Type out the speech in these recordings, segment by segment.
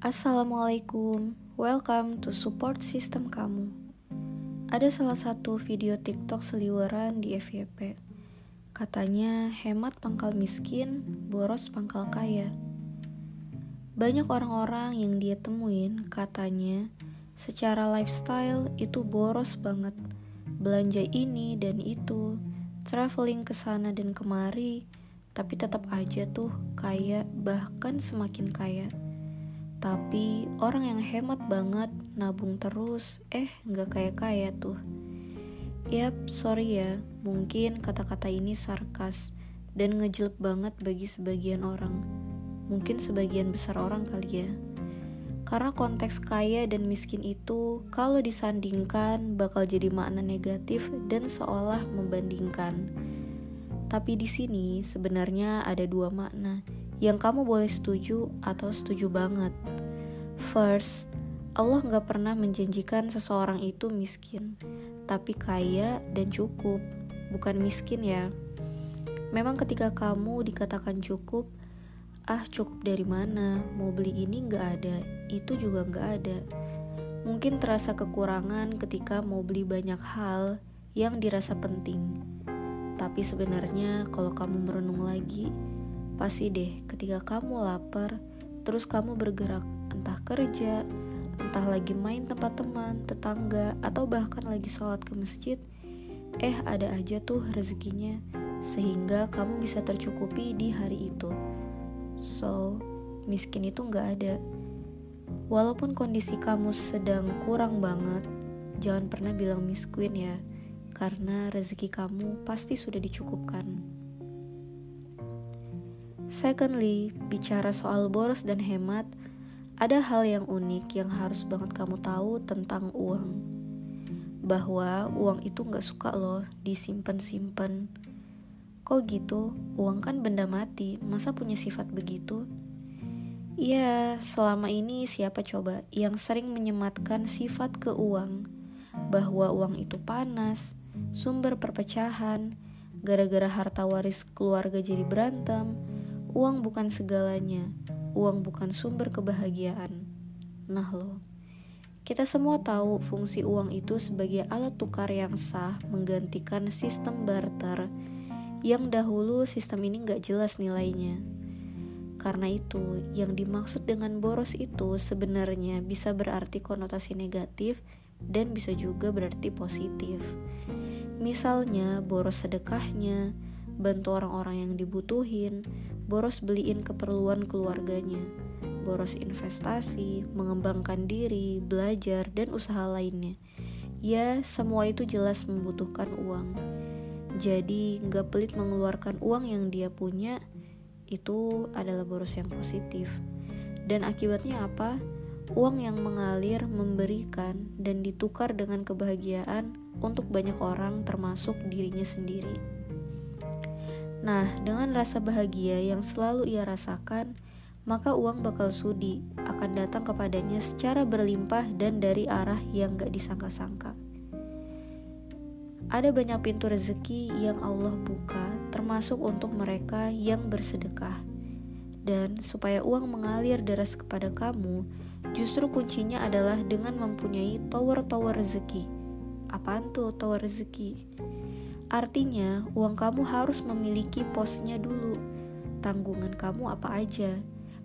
Assalamualaikum, welcome to support system kamu. Ada salah satu video TikTok seliweran di FYP. Katanya hemat pangkal miskin, boros pangkal kaya. Banyak orang-orang yang dia temuin katanya secara lifestyle itu boros banget. Belanja ini dan itu, traveling ke sana dan kemari, tapi tetap aja tuh kaya bahkan semakin kaya. Tapi orang yang hemat banget, nabung terus, eh nggak kaya-kaya tuh. Yap, sorry ya, mungkin kata-kata ini sarkas dan ngejelek banget bagi sebagian orang. Mungkin sebagian besar orang kali ya. Karena konteks kaya dan miskin itu kalau disandingkan bakal jadi makna negatif dan seolah membandingkan. Tapi di sini sebenarnya ada dua makna yang kamu boleh setuju atau setuju banget. First, Allah nggak pernah menjanjikan seseorang itu miskin, tapi kaya dan cukup, bukan miskin ya. Memang ketika kamu dikatakan cukup, ah cukup dari mana, mau beli ini nggak ada, itu juga nggak ada. Mungkin terasa kekurangan ketika mau beli banyak hal yang dirasa penting. Tapi sebenarnya kalau kamu merenung lagi, Pasti deh ketika kamu lapar, terus kamu bergerak, entah kerja, entah lagi main tempat teman, tetangga, atau bahkan lagi sholat ke masjid, eh ada aja tuh rezekinya, sehingga kamu bisa tercukupi di hari itu. So, miskin itu nggak ada. Walaupun kondisi kamu sedang kurang banget, jangan pernah bilang miskin ya, karena rezeki kamu pasti sudah dicukupkan. Secondly, bicara soal boros dan hemat, ada hal yang unik yang harus banget kamu tahu tentang uang. Bahwa uang itu gak suka loh disimpan-simpan. Kok gitu? Uang kan benda mati, masa punya sifat begitu? Ya, selama ini siapa coba yang sering menyematkan sifat ke uang? Bahwa uang itu panas, sumber perpecahan, gara-gara harta waris keluarga jadi berantem, Uang bukan segalanya, uang bukan sumber kebahagiaan. Nah lo, kita semua tahu fungsi uang itu sebagai alat tukar yang sah menggantikan sistem barter yang dahulu sistem ini gak jelas nilainya. Karena itu, yang dimaksud dengan boros itu sebenarnya bisa berarti konotasi negatif dan bisa juga berarti positif. Misalnya, boros sedekahnya, bantu orang-orang yang dibutuhin, boros beliin keperluan keluarganya, boros investasi, mengembangkan diri, belajar, dan usaha lainnya. Ya, semua itu jelas membutuhkan uang. Jadi, nggak pelit mengeluarkan uang yang dia punya, itu adalah boros yang positif. Dan akibatnya apa? Uang yang mengalir, memberikan, dan ditukar dengan kebahagiaan untuk banyak orang, termasuk dirinya sendiri. Nah, dengan rasa bahagia yang selalu ia rasakan, maka uang bakal sudi akan datang kepadanya secara berlimpah dan dari arah yang gak disangka-sangka. Ada banyak pintu rezeki yang Allah buka, termasuk untuk mereka yang bersedekah. Dan supaya uang mengalir deras kepada kamu, justru kuncinya adalah dengan mempunyai tower-tower rezeki. Apaan tuh tower rezeki? Artinya, uang kamu harus memiliki posnya dulu. Tanggungan kamu apa aja,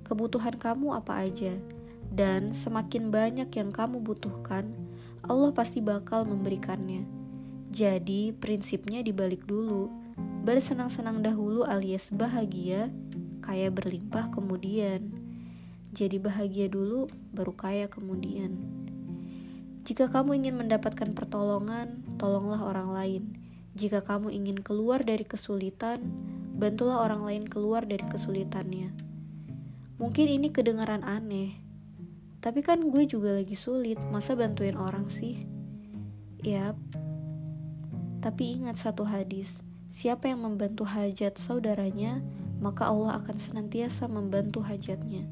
kebutuhan kamu apa aja, dan semakin banyak yang kamu butuhkan, Allah pasti bakal memberikannya. Jadi, prinsipnya dibalik dulu. Bersenang-senang dahulu alias bahagia, kaya berlimpah kemudian. Jadi bahagia dulu, baru kaya kemudian. Jika kamu ingin mendapatkan pertolongan, tolonglah orang lain jika kamu ingin keluar dari kesulitan, bantulah orang lain keluar dari kesulitannya. Mungkin ini kedengaran aneh, tapi kan gue juga lagi sulit, masa bantuin orang sih? Yap, tapi ingat satu hadis, siapa yang membantu hajat saudaranya, maka Allah akan senantiasa membantu hajatnya.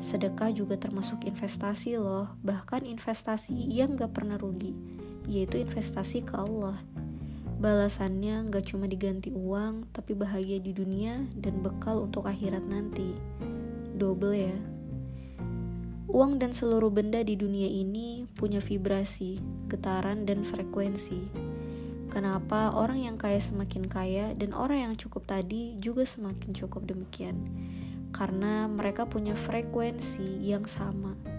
Sedekah juga termasuk investasi loh, bahkan investasi yang gak pernah rugi, yaitu investasi ke Allah. Balasannya gak cuma diganti uang, tapi bahagia di dunia dan bekal untuk akhirat nanti. Double ya. Uang dan seluruh benda di dunia ini punya vibrasi, getaran, dan frekuensi. Kenapa orang yang kaya semakin kaya dan orang yang cukup tadi juga semakin cukup demikian? Karena mereka punya frekuensi yang sama.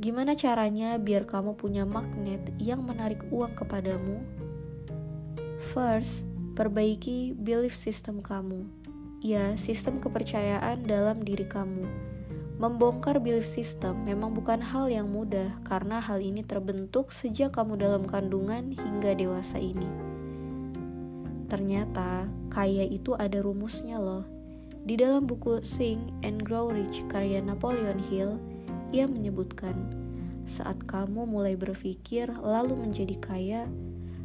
Gimana caranya biar kamu punya magnet yang menarik uang kepadamu? First, perbaiki belief system kamu. Ya, sistem kepercayaan dalam diri kamu. Membongkar belief system memang bukan hal yang mudah karena hal ini terbentuk sejak kamu dalam kandungan hingga dewasa ini. Ternyata, kaya itu ada rumusnya loh. Di dalam buku Sing and Grow Rich karya Napoleon Hill, ia menyebutkan, saat kamu mulai berpikir lalu menjadi kaya,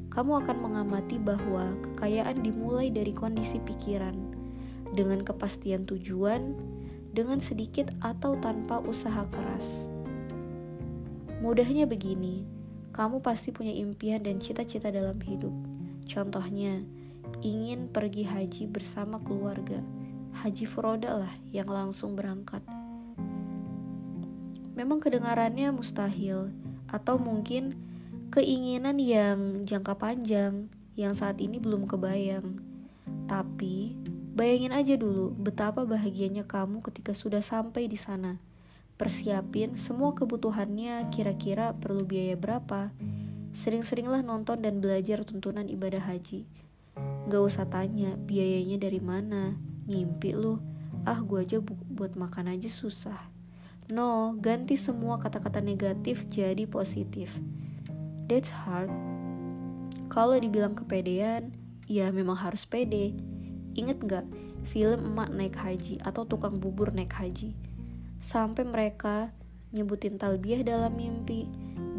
kamu akan mengamati bahwa kekayaan dimulai dari kondisi pikiran, dengan kepastian tujuan, dengan sedikit atau tanpa usaha keras. Mudahnya begini, kamu pasti punya impian dan cita-cita dalam hidup. Contohnya, ingin pergi haji bersama keluarga. Haji Furoda lah yang langsung berangkat memang kedengarannya mustahil atau mungkin keinginan yang jangka panjang yang saat ini belum kebayang. Tapi bayangin aja dulu betapa bahagianya kamu ketika sudah sampai di sana. Persiapin semua kebutuhannya kira-kira perlu biaya berapa. Sering-seringlah nonton dan belajar tuntunan ibadah haji. Gak usah tanya biayanya dari mana. Ngimpi lu. Ah gue aja bu buat makan aja susah. No, ganti semua kata-kata negatif jadi positif. That's hard. Kalau dibilang kepedean, ya memang harus pede. Ingat nggak film emak naik haji atau tukang bubur naik haji? Sampai mereka nyebutin talbiah dalam mimpi,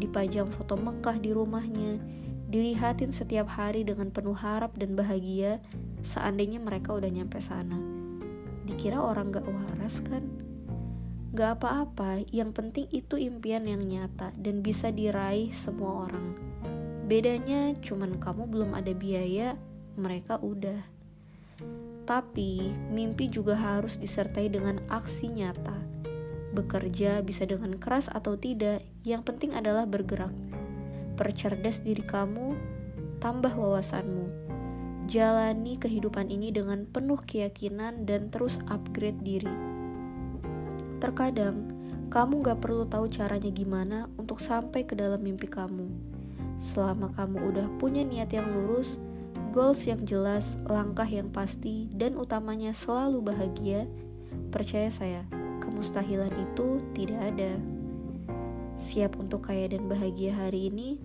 dipajang foto Mekah di rumahnya, dilihatin setiap hari dengan penuh harap dan bahagia seandainya mereka udah nyampe sana. Dikira orang gak waras kan? Gak apa-apa, yang penting itu impian yang nyata dan bisa diraih semua orang. Bedanya cuman kamu belum ada biaya, mereka udah. Tapi mimpi juga harus disertai dengan aksi nyata. Bekerja bisa dengan keras atau tidak, yang penting adalah bergerak. Percerdas diri kamu, tambah wawasanmu. Jalani kehidupan ini dengan penuh keyakinan dan terus upgrade diri Terkadang, kamu gak perlu tahu caranya gimana untuk sampai ke dalam mimpi kamu. Selama kamu udah punya niat yang lurus, goals yang jelas, langkah yang pasti, dan utamanya selalu bahagia, percaya saya, kemustahilan itu tidak ada. Siap untuk kaya dan bahagia hari ini?